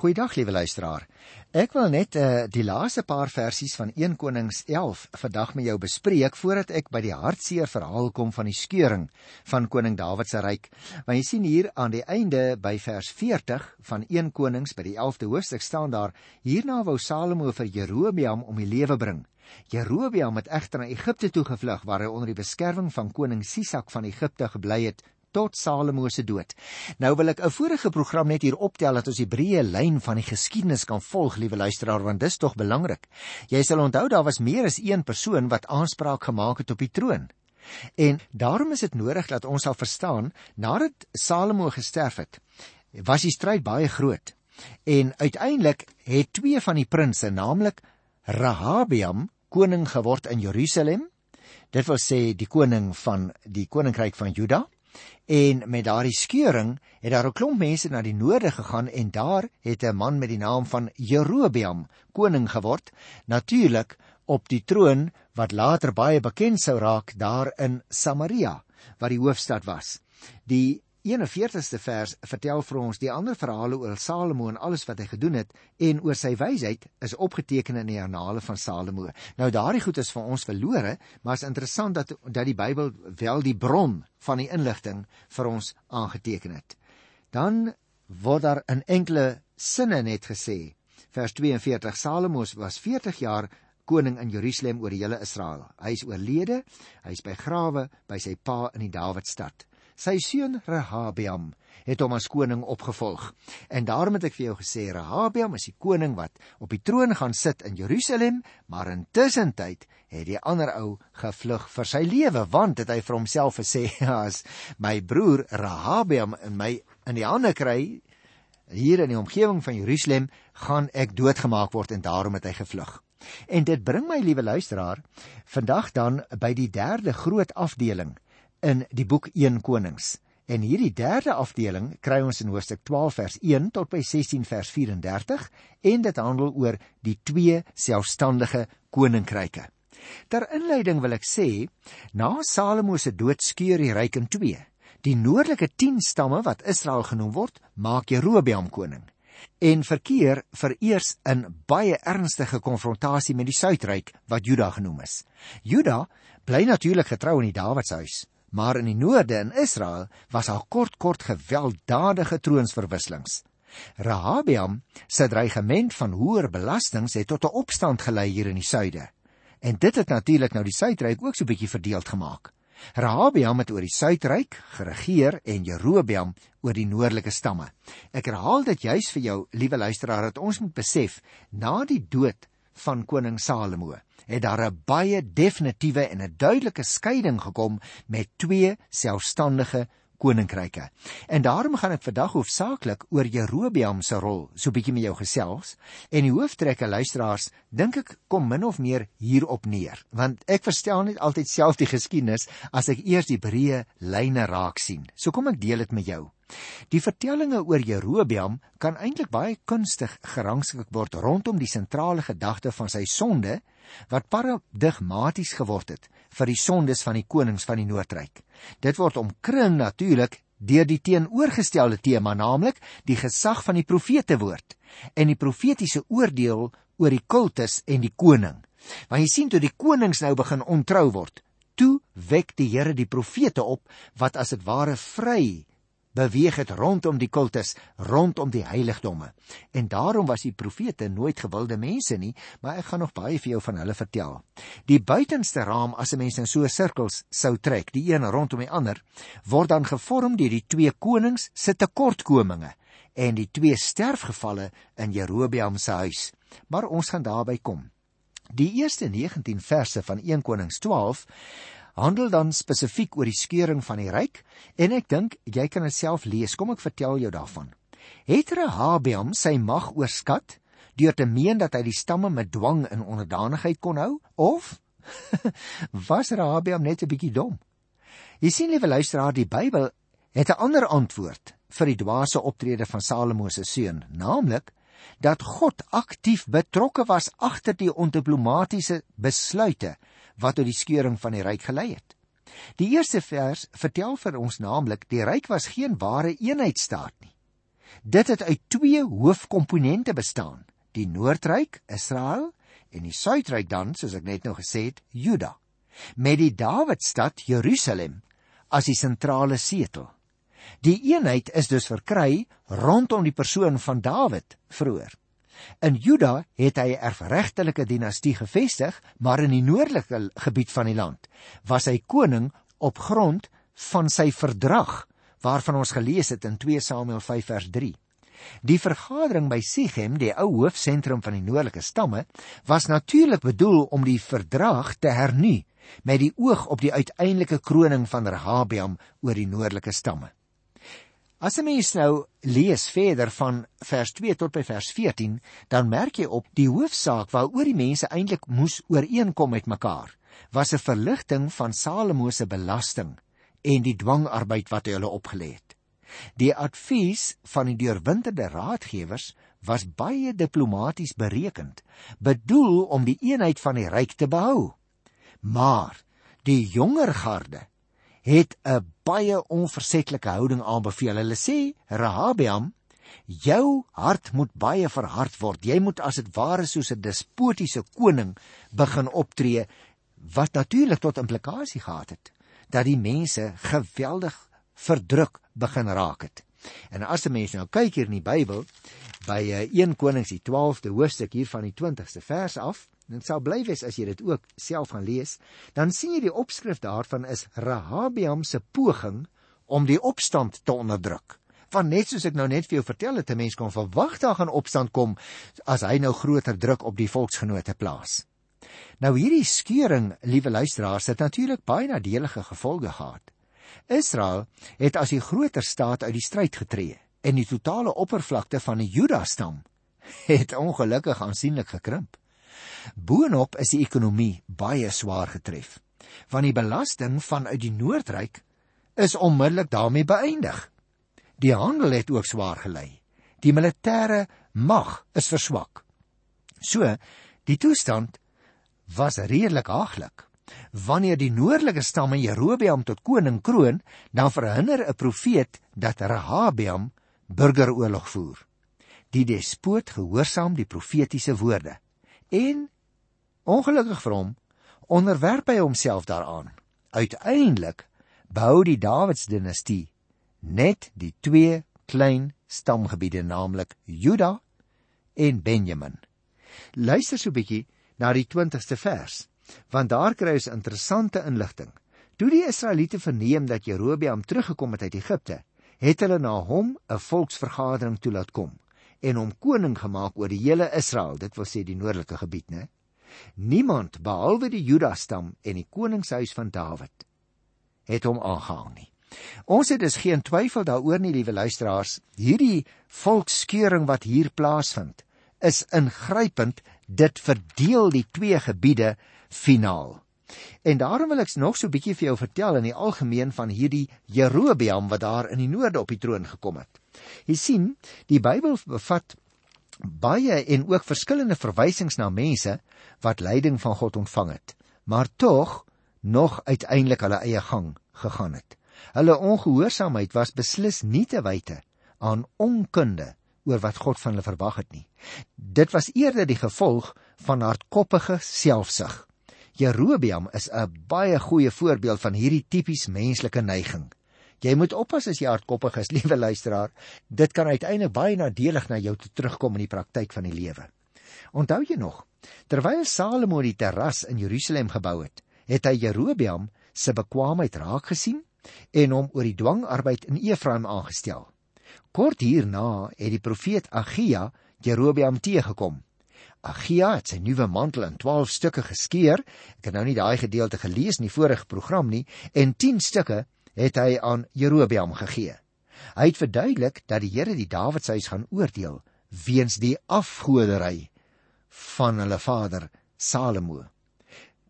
Goeiedag liewe luisteraar. Ek wil net uh, die laaste paar versies van 1 Konings 11 vandag met jou bespreek voordat ek by die hartseer verhaal kom van die skeuring van koning Dawid se ryk. Want jy sien hier aan die einde by vers 40 van 1 Konings by die 11de hoofstuk staan daar: Hierna wou Salomo vir Jerobeam om die lewe bring. Jerobeam het egter na Egipte toe gevlug waar hy onder die beskerming van koning Sisak van Egipte gebly het tot Salomo se dood. Nou wil ek 'n vorige program net hier optel dat ons die breë lyn van die geskiedenis kan volg, liewe luisteraar, want dis tog belangrik. Jy sal onthou daar was meer as een persoon wat aanspraak gemaak het op die troon. En daarom is dit nodig dat ons sal verstaan nadat Salomo gesterf het, was die stryd baie groot. En uiteindelik het twee van die prinse, naamlik Rehabeam, koning geword in Jerusalem. Dit wil sê die koning van die koninkryk van Juda En met daardie skeuring het daar 'n klomp mense na die noorde gegaan en daar het 'n man met die naam van Jerobeam koning geword, natuurlik op die troon wat later baie bekend sou raak daar in Samaria, wat die hoofstad was. Die 41ste vers vertel vir ons die ander verhale oor Salomo en alles wat hy gedoen het en oor sy wysheid is opgeteken in die annale van Salomo. Nou daardie goed is vir ons verlore, maar is interessant dat dat die Bybel wel die bron van die inligting vir ons aangeteken het. Dan word daar in enkele sinne net gesê vers 42 Salomo was 40 jaar koning in Jerusalem oor die hele Israel. Hy is oorlede, hy is begrawe by sy pa in die Dawidstad. Sy seun Rehabeam het hom as koning opgevolg. En daarom het ek vir jou gesê Rehabeam is die koning wat op die troon gaan sit in Jerusalem, maar intussen tyd het die ander ou gevlug vir sy lewe want het hy vir homself gesê as my broer Rehabeam in my in die hande kry hier in die omgewing van Jerusalem gaan ek doodgemaak word en daarom het hy gevlug. En dit bring my liewe luisteraar vandag dan by die derde groot afdeling in die boek 1 Konings. En hierdie derde afdeling kry ons in hoofstuk 12 vers 1 tot by 16 vers 34 en dit handel oor die twee selfstandige koninkryke. Ter inleiding wil ek sê, na Salomo se dood skeur die ryk in twee. Die noordelike 10 stamme wat Israel genoem word, maak Jerobeam koning en verkeer vereers in baie ernstige konfrontasie met die suidryk wat Juda genoem is. Juda bly natuurlik getrou aan die Dawidshuis, maar in die noorde in Israel was daar kort kort gewelddadige troonsverwisselings. Rehabeam se dreigement van hoër belastings het tot 'n opstand gelei hier in die suide. En dit het natuurlik nou die suidryk ook so 'n bietjie verdeeld gemaak. Rehabeam het oor die suidryk geregeer en Jerobeam oor die noordelike stamme. Ek herhaal dit juis vir jou, liewe luisteraar, dat ons moet besef, na die dood van koning Salomo het daar 'n baie definitiewe en 'n duidelike skeiding gekom met twee selfstandige koninkryke. En daarom gaan ek vandag hoofsaaklik oor Jerobeam se rol so bietjie met jou gesels en die hooftrekke luisteraars dink ek kom min of meer hierop neer want ek verstaan net altyd self die geskiedenis as ek eers die breë lyne raak sien. So kom ek deel dit met jou. Die vertellinge oor Jerobeam kan eintlik baie kunstig gerangskik word rondom die sentrale gedagte van sy sonde wat paradigmaties geword het vir die sondes van die konings van die Noordryk. Dit word omkring natuurlik deur die teenoorgestelde tema, naamlik die gesag van die profete woord en die profetiese oordeel oor die kultus en die koning. Want jy sien toe die konings nou begin ontrou word, toe wek die Here die profete op wat as dit ware vry beweeg het rondom die kultus, rondom die heiligdomme. En daarom was die profete nooit gewilde mense nie, maar ek gaan nog baie vir jou van hulle vertel. Die buitenste raam as 'n mens in so sirkels sou trek, die een rondom die ander, word dan gevorm deur die twee konings se tekortkominge en die twee sterfgevalle in Jerobeam se huis. Maar ons gaan daarby kom. Die eerste 19 verse van 1 Konings 12 handel dan spesifiek oor die skeuring van die ryk en ek dink jy kan dit self lees. Kom ek vertel jou daarvan. Het Rehabeam sy mag oorskat deur te meen dat hy die stamme met dwang in onderdanigheid kon hou of was Rehabeam net 'n bietjie dom? Jy sien liewe luisteraar, die Bybel het 'n ander antwoord vir die dwaase optrede van Salomo se seun, naamlik dat God aktief betrokke was agter die ondiplomatiese besluite wat tot die skeuring van die ryk gelei het. Die eerste vers vertel vir ons naamlik die ryk was geen ware eenheidstaat nie. Dit het uit twee hoofkomponente bestaan: die Noordryk, Israel, en die Suidryk dan, soos ek net nou gesê het, Juda. Met die Dawidstad Jerusalem as die sentrale setel. Die eenheid is dus verkry rondom die persoon van Dawid vroeër. In Juda het hy 'n erfregtelike dinastie gevestig, maar in die noordelike gebied van die land was hy koning op grond van sy verdrag waarvan ons gelees het in 2 Samuel 5 vers 3. Die vergadering by Sichem, die ou hoofsentrum van die noordelike stamme, was natuurlik bedoel om die verdrag te hernu met die oog op die uiteindelike kroning van Rehabiam oor die noordelike stamme. As 'n mens nou lees verder van vers 2 tot by vers 14, dan merk jy op die hoofsaak waaroor die mense eintlik moes ooreenkom met mekaar, was 'n verligting van Salomo se belasting en die dwangarbeid wat hy hulle opgelê het. Die advies van die deurwinterde raadgewers was baie diplomaties berekend, bedoel om die eenheid van die ryk te behou. Maar die jonger garde het 'n baie onversetlike houding aanbeveel. Hulle sê, "Rahabiam, jou hart moet baie verhard word. Jy moet as dit ware soos 'n despotiese koning begin optree." Wat natuurlik tot implikasie gehad het dat die mense geweldig verdruk begin raak het. En as 'n mens nou kyk hier in die Bybel by 1 eh, Konings die 12de hoofstuk hier van die 20ste vers af, dit sal bly wees as jy dit ook self gaan lees, dan sien jy die opskrif daarvan is Rahabiam se poging om die opstand te onderdruk. Want net soos ek nou net vir jou vertel het, 'n mens kon verwag daar gaan opstand kom as hy nou groter druk op die volksgenote plaas. Nou hierdie skeuring, liewe luisteraars, het natuurlik baie nadelige gevolge gehad. Israel het as die groter staat uit die stryd getree en die totale oppervlakte van die Juda stam het ongelukkig aansienlik gekrimp. Boonop is die ekonomie baie swaar getref, want die belasting vanuit die Noordryk is onmiddellik daarmee beëindig. Die handel het ook swaar gelei. Die militêre mag is verswak. So, die toestand was redelik haaglik. Wanneer die noordelike stamme Jerobeam tot koning kroon, dan verhinder 'n profeet dat Rehabeam burgeroorlog voer. Die despoot gehoorsaam die profetiese woorde en ongelukkig vir hom onderwerp hy homself daaraan. Uiteindelik bou die Dawids dinastie net die twee klein stamgebiede naamlik Juda en Benjamin. Luister so 'n bietjie na die 20ste vers, want daar kry ons interessante inligting. Toe die Israeliete verneem dat Jerobeam teruggekom het uit Egipte, het hulle na hom 'n volksvergadering toelaat kom en hom koning gemaak oor die hele Israel, dit wil sê die noordelike gebied, né? Niemand behalwe die Juda stam en die koningshuis van Dawid het hom aangehang nie. Ons het dus geen twyfel daaroor nie, liewe luisteraars, hierdie volkskeuring wat hier plaasvind, is ingrypend, dit verdeel die twee gebiede finaal. En daarom wil ek nog so 'n bietjie vir jou vertel in die algemeen van hierdie Jerobeam wat daar in die noorde op die troon gekom het. Jy sien, die Bybel bevat baie en ook verskillende verwysings na mense wat leiding van God ontvang het, maar tog nog uiteindelik hulle eie gang gegaan het. Hulle ongehoorsaamheid was beslis nie te wyte aan onkunde oor wat God van hulle verwag het nie. Dit was eerder die gevolg van hardkoppige selfsug. Jerobeam is 'n baie goeie voorbeeld van hierdie tipies menslike neiging. Jy moet oppas as jy hardkoppig is, liewe luisteraar. Dit kan uiteindelik baie nadelig na jou toe terugkom in die praktyk van die lewe. Onthou jy nog, terwyl Salomo die terras in Jerusalem gebou het, het hy Jerobeam se bekwaamheid raak gesien en hom oor die dwangarbeid in Efraim aangestel. Kort hierna het die profeet Agia Jerobeam teëgekom Agia het sy nuwe mantel in 12 stukke geskeur. Ek het nou nie daai gedeelte gelees in die vorige program nie en 10 stukke het hy aan Jerobeam gegee. Hy het verduidelik dat die Here die Dawidshuis gaan oordeel weens die afgodery van hulle vader Salomo.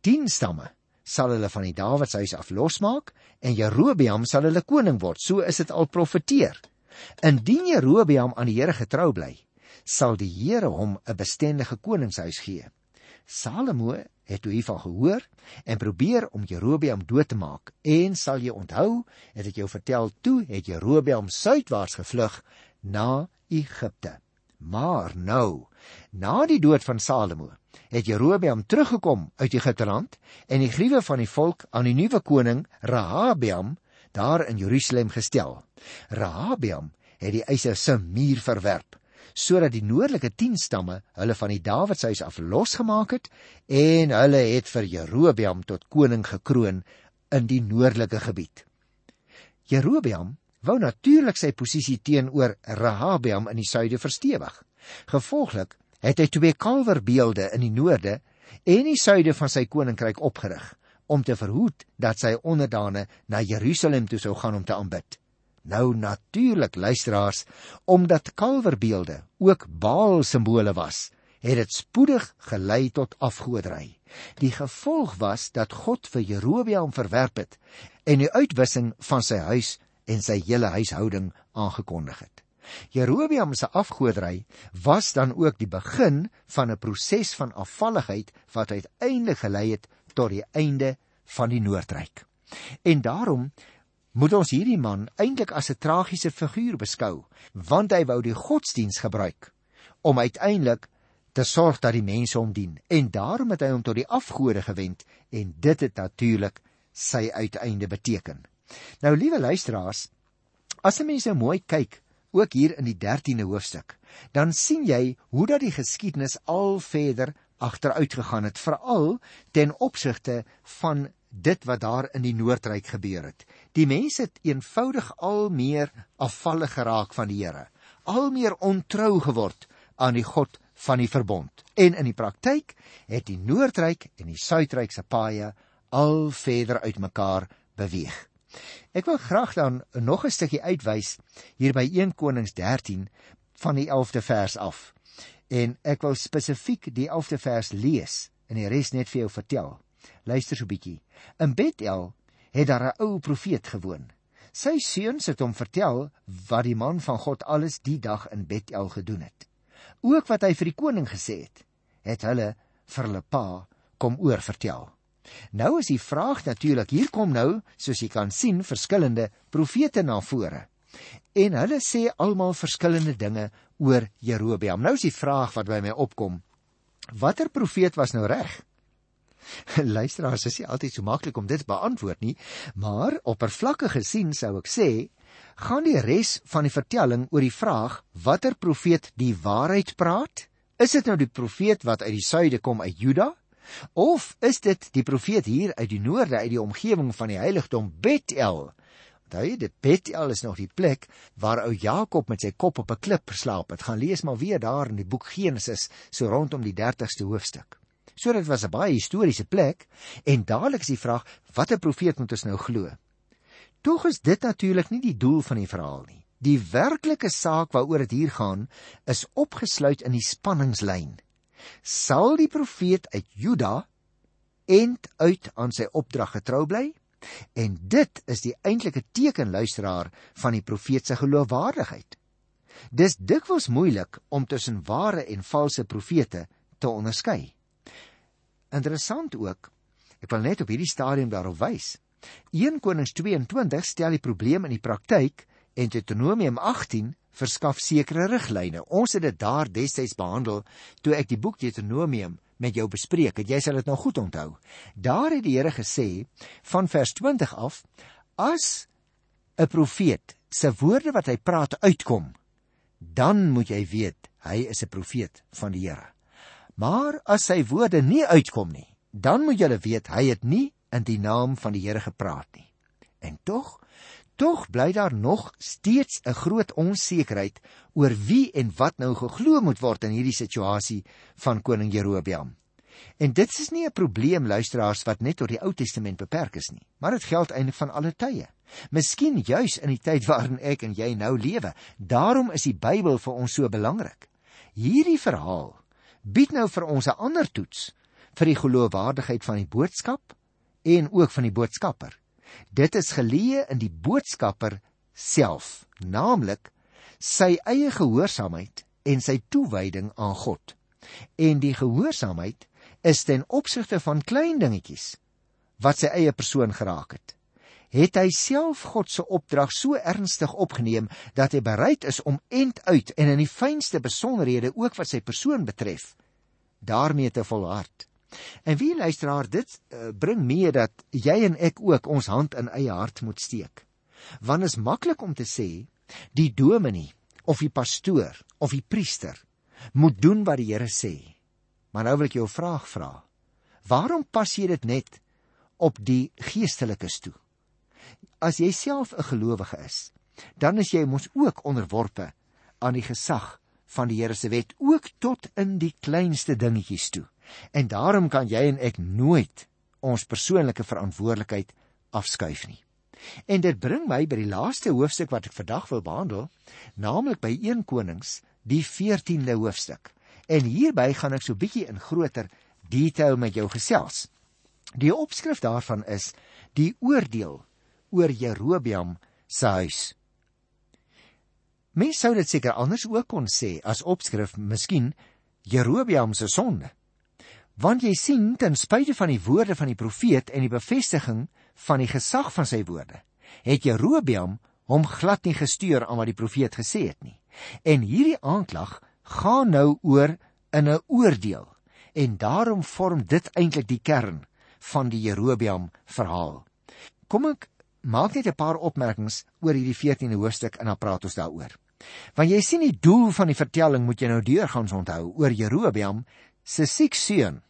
10 stamme sal hulle van die Dawidshuis af losmaak en Jerobeam sal hulle koning word. So is dit al profeteer. Indien Jerobeam aan die Here getrou bly, sal die Here hom 'n bestendige koningshuis gee. Salomo het toe hiervan gehoor en probeer om Jerobeam dood te maak. En sal jy onthou, het ek jou vertel toe het Jerobeam suidwaarts gevlug na Egipte. Maar nou, na die dood van Salomo, het Jerobeam teruggekom uit Egipte land en die gruwe van die volk aan die nuwe koning Rehabeam daar in Jerusalem gestel. Rehabeam het die eise se muur verwerp sodat die noordelike 10 stamme hulle van die Dawidshuis af losgemaak het en hulle het vir Jerobeam tot koning gekroon in die noordelike gebied. Jerobeam wou natuurlik sy posisie teenoor Rehabeam in die suide verstewig. Gevolglik het hy twee kalverbeelde in die noorde en die suide van sy koninkryk opgerig om te verhoed dat sy onderdane na Jerusalem toe sou gaan om te aanbid. Nou natuurlik luisteraars, omdat kalverbeelde ook Baal simbole was, het dit spoedig gelei tot afgoderry. Die gevolg was dat God vir Jerobeam verwerp het en die uitwissing van sy huis en sy hele huishouding aangekondig het. Jerobeam se afgoderry was dan ook die begin van 'n proses van afvalligheid wat uiteindelik gelei het tot die einde van die Noordryk. En daarom moet ons hierdie man eintlik as 'n tragiese figuur beskou, want hy wou die godsdiens gebruik om uiteindelik te sorg dat die mense hom dien en daarom het hy hom tot die afgode gewend en dit het natuurlik sy uiteinde beteken. Nou liewe luisteraars, as jy mense mooi kyk, ook hier in die 13de hoofstuk, dan sien jy hoe dat die geskiedenis al verder agteruit gegaan het, veral ten opsigte van dit wat daar in die Noordryk gebeur het. Die mense het eenvoudig al meer afvallig geraak van die Here, al meer ontrou geword aan die God van die verbond. En in die praktyk het die Noordryk en die Suidryk se paaie al verder uitmekaar beweeg. Ek wil graag dan nog 'n stukkie uitwys hier by 1 Konings 13 van die 11de vers af. En ek wil spesifiek die 11de vers lees en die res net vir jou vertel. Luister so 'n bietjie. In Bethel het daar 'n ou profeet gewoon. Sy seuns het hom vertel wat die man van God alles die dag in Bethel gedoen het. Ook wat hy vir die koning gesê het, het hulle vir hulle pa kom oor vertel. Nou is die vraag natuurlik, hier kom nou, soos jy kan sien, verskillende profete na vore. En hulle sê almal verskillende dinge oor Jerobeam. Nou is die vraag wat by my opkom, watter profeet was nou reg? Luisteraars, is nie altyd so maklik om dit beantwoord nie, maar oppervlakkig gesien sou ek sê, gaan die res van die vertelling oor die vraag watter profeet die waarheid praat? Is dit nou die profeet wat uit die suide kom uit Juda? Of is dit die profeet hier uit die noorde uit die omgewing van die heiligdom Bethel? Onthou jy, dit Bethel is nog die plek waar ou Jakob met sy kop op 'n klip geslaap het. Gaan lees maar weer daar in die boek Genesis, so rondom die 30ste hoofstuk. So dit was 'n baie historiese plek en dadelik is die vraag watter profeet moet ons nou glo? Tog is dit natuurlik nie die doel van die verhaal nie. Die werklike saak waaroor dit hier gaan is opgesluit in die spanningslyn. Sal die profeet uit Juda end uit aan sy opdrag getrou bly? En dit is die eintlike teken luisteraar van die profeet se geloofwaardigheid. Dis dikwels moeilik om tussen ware en valse profete te onderskei. Interessant ook. Ek wil net op hierdie stadium daarop wys. 1 Konings 22 stel die probleem in die praktyk en Deuteronomium 18 verskaf sekere riglyne. Ons het dit daar destyds behandel toe ek die boek Deuteronomium met jou bespreek het. Jy sal dit nou goed onthou. Daar het die Here gesê van vers 20 af as 'n profeet se woorde wat hy praat uitkom, dan moet jy weet hy is 'n profeet van die Here. Maar as sy woorde nie uitkom nie, dan moet julle weet hy het nie in die naam van die Here gepraat nie. En tog, tog bly daar nog steeds 'n groot onsekerheid oor wie en wat nou geglo moet word in hierdie situasie van koning Jerobeam. En dit is nie 'n probleem luisteraars wat net tot die Ou Testament beperk is nie, maar dit geld eintlik van alle tye. Miskien juis in die tyd waarin ek en jy nou lewe. Daarom is die Bybel vir ons so belangrik. Hierdie verhaal bied nou vir ons 'n ander toets vir die geloofwaardigheid van die boodskap en ook van die boodskapper. Dit is geleë in die boodskapper self, naamlik sy eie gehoorsaamheid en sy toewyding aan God. En die gehoorsaamheid is ten opsigte van klein dingetjies wat sy eie persoon geraak het. Het hy self God se opdrag so ernstig opgeneem dat hy bereid is om end uit en in die fynste besonderhede ook wat sy persoon betref daarmee te volhard. En wie luisteraar dit uh, bring mee dat jy en ek ook ons hand in eie hart moet steek. Want is maklik om te sê die dominee of die pastoor of die priester moet doen wat die Here sê. Maar nou wil ek jou 'n vraag vra. Waarom pas jy dit net op die geestelikes toe? As jy self 'n gelowige is, dan is jy mos ook onderworpe aan die gesag van die Here se wet ook tot in die kleinste dingetjies toe. En daarom kan jy en ek nooit ons persoonlike verantwoordelikheid afskuif nie. En dit bring my by die laaste hoofstuk wat ek vandag wil behandel, naamlik by 1 Konings, die 14de hoofstuk. En hierby gaan ek so bietjie in groter detail met jou gesels. Die opskrif daarvan is die oordeel oor Jerobeam se huis. Mens sou dit seker anders ook kon sê as opskrif, miskien Jerobeam se sonde. Want jy sien ten spyte van die woorde van die profeet en die bevestiging van die gesag van sy woorde, het Jerobeam hom glad nie gestuur aan wat die profeet gesê het nie. En hierdie aanklag gaan nou oor in 'n oordeel en daarom vorm dit eintlik die kern van die Jerobeam verhaal. Kom ek maak net 'n paar opmerkings oor hierdie 14de hoofstuk en dan praat ons daaroor. Want jy sien die doel van die vertelling moet jy nou deurgangs onthou oor Jerobeam se siek seun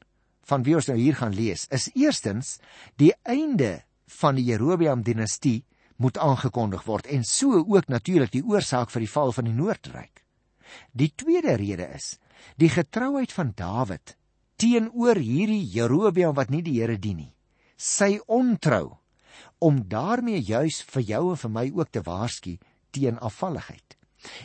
van wie ons nou hier gaan lees. Is eerstens die einde van die Jerobeam dinastie moet aangekondig word en so ook natuurlik die oorsaak vir die val van die Noordryk. Die tweede rede is die getrouheid van Dawid teenoor hierdie Jerobeam wat nie die Here dien nie. Sy ontrou om daarmee juis vir jou en vir my ook te waarsku teen afvalligheid.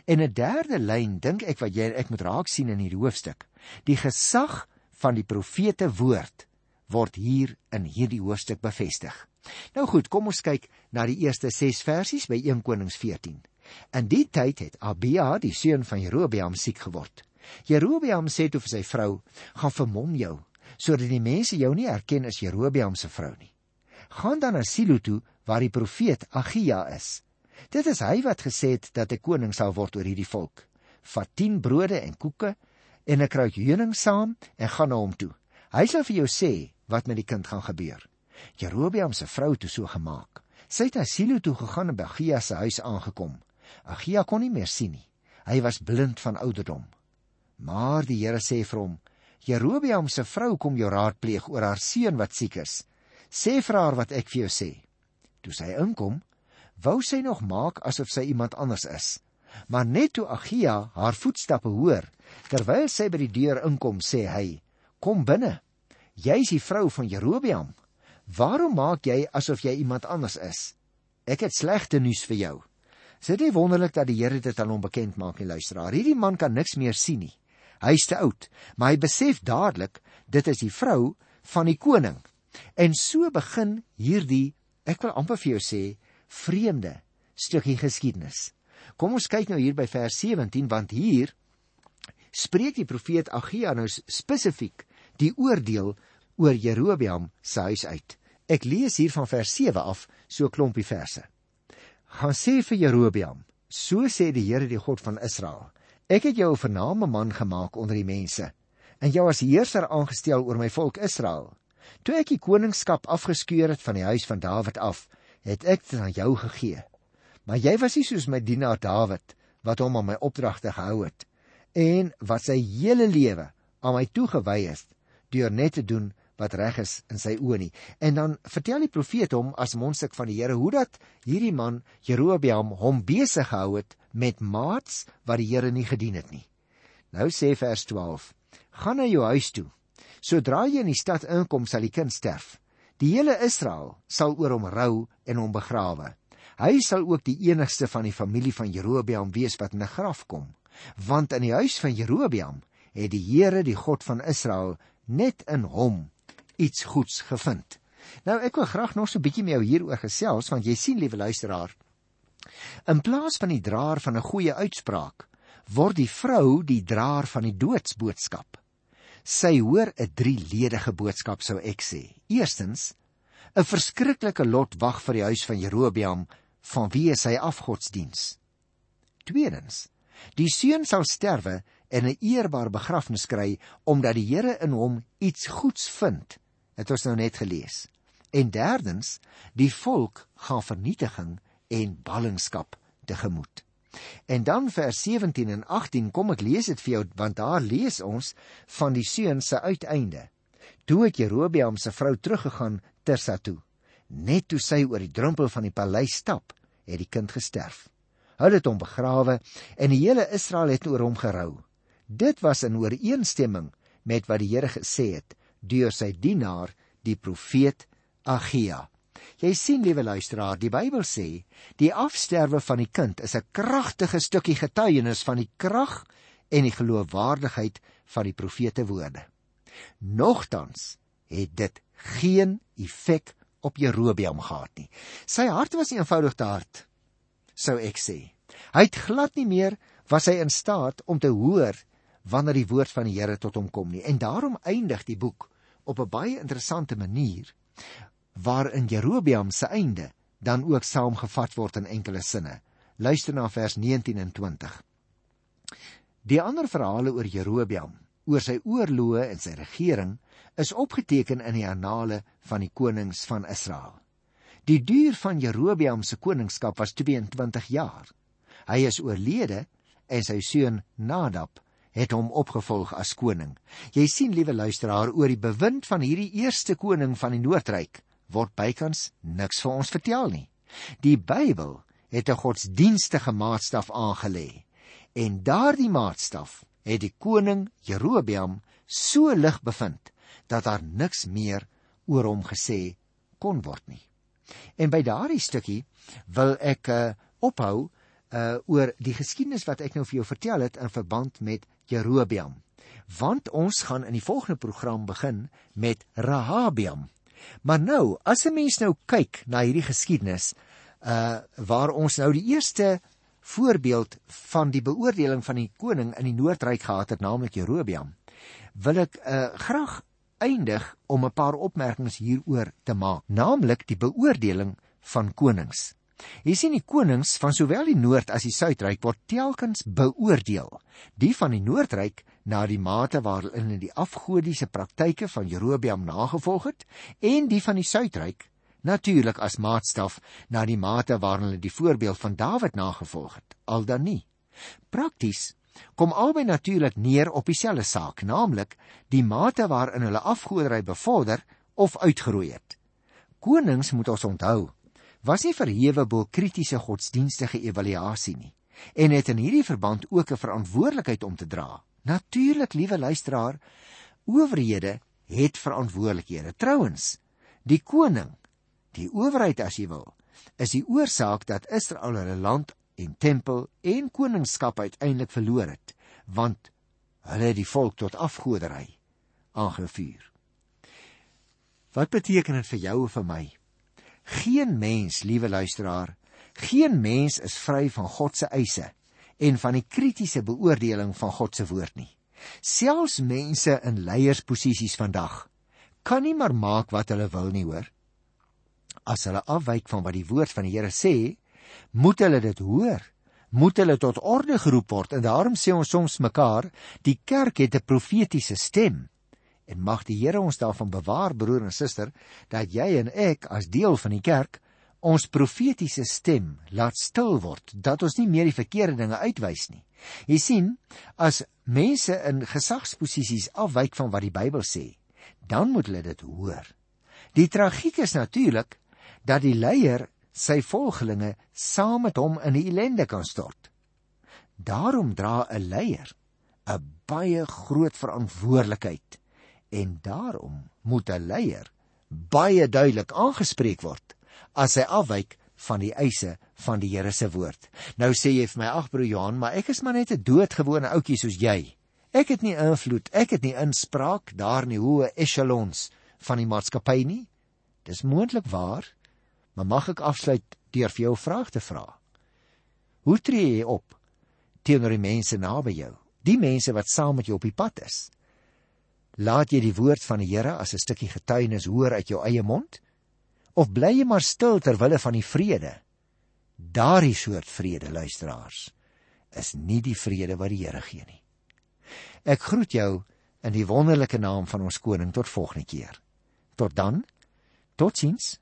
En 'n derde lyn dink ek wat jy ek moet raak sien in hierdie hoofstuk. Die gesag van die profete woord word hier in hierdie hoofstuk bevestig. Nou goed, kom ons kyk na die eerste 6 versies by 1 Konings 14. In die tyd het Abia, die seun van Jerobeam, siek geword. Jerobeam sê toe vir sy vrou: "Gaan vermom jou, sodat die mense jou nie herken as Jerobeam se vrou nie." Gaan dan na Silo toe waar die profeet Agia is. Dit is hy wat gesê het dat hy koning sal word oor hierdie volk. Vat 10 brode en koeke en 'n kruik heuning saam en gaan na hom toe. Hy sal vir jou sê wat met die kind gaan gebeur. Jerobeam se vrou toe so gemaak. Sy het na Silo toe gegaan en by Agia se huis aangekom. Agia kon nie meer sien nie. Hy was blind van ouderdom. Maar die Here sê vir hom: Jerobeam se vrou kom jou raadpleeg oor haar seun wat siek is sê vir haar wat ek vir jou sê. Toe sy inkom, wou sy nog maak asof sy iemand anders is. Maar net toe Agia haar voetstappe hoor, terwyl sy by die deur inkom, sê hy: "Kom binne. Jy is die vrou van Jerobeam. Waarom maak jy asof jy iemand anders is? Ek het slegte nuus vir jou." Dit is wonderlik dat die Here dit aan hom bekend maak, nie luisteraar. Hierdie man kan niks meer sien nie. Hy's te oud, maar hy besef dadelik dit is die vrou van die koning En so begin hierdie, ek wil amper vir jou sê, vreemde stukkie geskiedenis. Kom ons kyk nou hier by vers 17 want hier spreek die profeet Agia nou spesifiek die oordeel oor Jerobeam se huis uit. Ek lees hier van vers 7 af so 'n klompie verse. Gaan sê vir Jerobeam, so sê die Here die God van Israel: Ek het jou 'n vername man gemaak onder die mense en jou as heerser aangestel oor my volk Israel. Toe ek die koningskap afgeskeur het van die huis van Dawid af, het ek dit aan jou gegee. Maar jy was nie soos my dienaar Dawid wat hom aan my opdragte gehou het en wat sy hele lewe aan my toegewy het deur net te doen wat reg is in sy oë nie. En dan vertel die profeet hom as mondstuk van die Here hoe dat hierdie man Jerobeam hom besig gehou het met maats wat die Here nie gedien het nie. Nou sê vers 12: Gaan na jou huis toe Sodra jy in die stad inkom, sal die kind sterf. Die hele Israel sal oor hom rou en hom begrawe. Hy sal ook die enigste van die familie van Jerobeam wees wat in 'n graf kom, want in die huis van Jerobeam het die Here, die God van Israel, net in hom iets goeds gevind. Nou ek wil graag nog so 'n bietjie met jou hieroor gesels want jy sien liewe luisteraar, in plaas van die draer van 'n goeie uitspraak, word die vrou die draer van die doodsboodskap. Sy hoor 'n drieledige boodskap sou ek sê. Eerstens 'n verskriklike lot wag vir die huis van Jerobeam vanweë sy afgodsdiens. Tweedens, die seun sal sterwe en 'n eerbare begrafnis kry omdat die Here in hom iets goeds vind. Dit ons nou net gelees. En derdens, die volk gaan vernietiging en ballingskap tegemoet. En dan vers 17 en 18 kom ek lees dit vir jou want daar lees ons van die seun se uiteinde. Toe het Jerobeam se vrou teruggegaan Tirsa toe. Net toe sy oor die drempel van die paleis stap, het die kind gesterf. Hulle het hom begrawe en die hele Israel het oor hom gerou. Dit was in ooreenstemming met wat die Here gesê het deur sy dienaar die profeet Agia. Jy sien liewe luisteraar, die Bybel sê die afsterwe van die kind is 'n kragtige stukkie getuienis van die krag en die geloofwaardigheid van die profete woorde. Nogtans het dit geen effek op Jerobeam gehad nie. Sy hart was eenvoudig te hard, sou ek sê. Hy het glad nie meer was hy in staat om te hoor wanneer die woord van die Here tot hom kom nie. En daarom eindig die boek op 'n baie interessante manier waarin Jerobeam se einde dan ook saamgevat word in enkele sinne. Luister na vers 19 en 20. Die ander verhale oor Jerobeam, oor sy oorloë en sy regering, is opgeteken in die annale van die konings van Israel. Die duur van Jerobeam se koningskap was 22 jaar. Hy is oorlede en sy seun Nadab het hom opgevolg as koning. Jy sien, liewe luisteraar, oor die bewind van hierdie eerste koning van die Noordryk word bykans niks vir ons vertel nie. Die Bybel het 'n godsdienstige maatstaf aangelê en daardie maatstaf het die koning Jerobeam so lig bevind dat daar niks meer oor hom gesê kon word nie. En by daardie stukkie wil ek uh, ophou uh oor die geskiedenis wat ek nou vir jou vertel het in verband met Jerobeam. Want ons gaan in die volgende program begin met Rahabiam. Maar nou, as 'n mens nou kyk na hierdie geskiedenis uh waar ons nou die eerste voorbeeld van die beoordeling van die koning in die Noordryk gehad het, naamlik Jerobeam, wil ek uh graag eindig om 'n paar opmerkings hieroor te maak, naamlik die beoordeling van konings. Jy sien die konings van sowel die Noord as die Suidryk word telkens beoordeel. Die van die Noordryk na die mate waarin hulle die afgodiese praktyke van Jerobeam nagevolg het en die van die Suidryk natuurlik as maatstaf na die mate waarin hulle die voorbeeld van Dawid nagevolg het. Al dan nie. Prakties kom albei natuurlik neer op dieselfde saak, naamlik die mate waarin hulle afgoderry bevorder of uitgeroei het. Konings moet ons onthou was nie verhewe bo kritiese godsdienstige evaluasie nie en het in hierdie verband ook 'n verantwoordelikheid om te dra. Natuurlik, liewe luisteraar, owerhede het verantwoordelikhede. Trouwens, die koning, die owerheid as jy wil, is die oorsaak dat Israel hulle land en tempel en koningskap uiteindelik verloor het, want hulle het die volk tot afgoderry aangevuur. Wat beteken dit vir jou en vir my? Geen mens, liewe luisteraar, geen mens is vry van God se eise en van die kritiese beoordeling van God se woord nie. Selfs mense in leiersposisies vandag kan nie maar maak wat hulle wil nie, hoor. As hulle afwyk van wat die woord van die Here sê, moet hulle dit hoor. Moet hulle tot orde geroep word en daarom sê ons soms mekaar, die kerk het 'n profetiese stem. En mag die Here ons daarvan bewaar broer en suster dat jy en ek as deel van die kerk ons profetiese stem laat stil word dat ons nie meer die verkeerde dinge uitwys nie. Jy sien, as mense in gesagsposisies afwyk van wat die Bybel sê, dan moet hulle dit hoor. Die tragiek is natuurlik dat die leier sy volgelinge saam met hom in die ellende kan stort. Daarom dra 'n leier 'n baie groot verantwoordelikheid en daarom moet 'n leier baie duidelik aangespreek word as hy afwyk van die eise van die Here se woord. Nou sê jy vir my, ag broer Johan, maar ek is maar net 'n doodgewone ouetjie soos jy. Ek het nie invloed, ek het nie inspraak daar in die hoë echelons van die maatskappy nie. Dis moontlik waar, maar mag ek afsluit deur vir jou 'n vraag te vra? Hoe tree jy op teenoor die mense naby jou? Die mense wat saam met jou op die pad is. Laat jy die woord van die Here as 'n stukkie getuienis hoor uit jou eie mond? of bly jy maar stil ter wille van die vrede? Daardie soort vrede, luisteraars, is nie die vrede wat die Here gee nie. Ek groet jou in die wonderlike naam van ons koning tot volgende keer. Tot dan. Totsiens.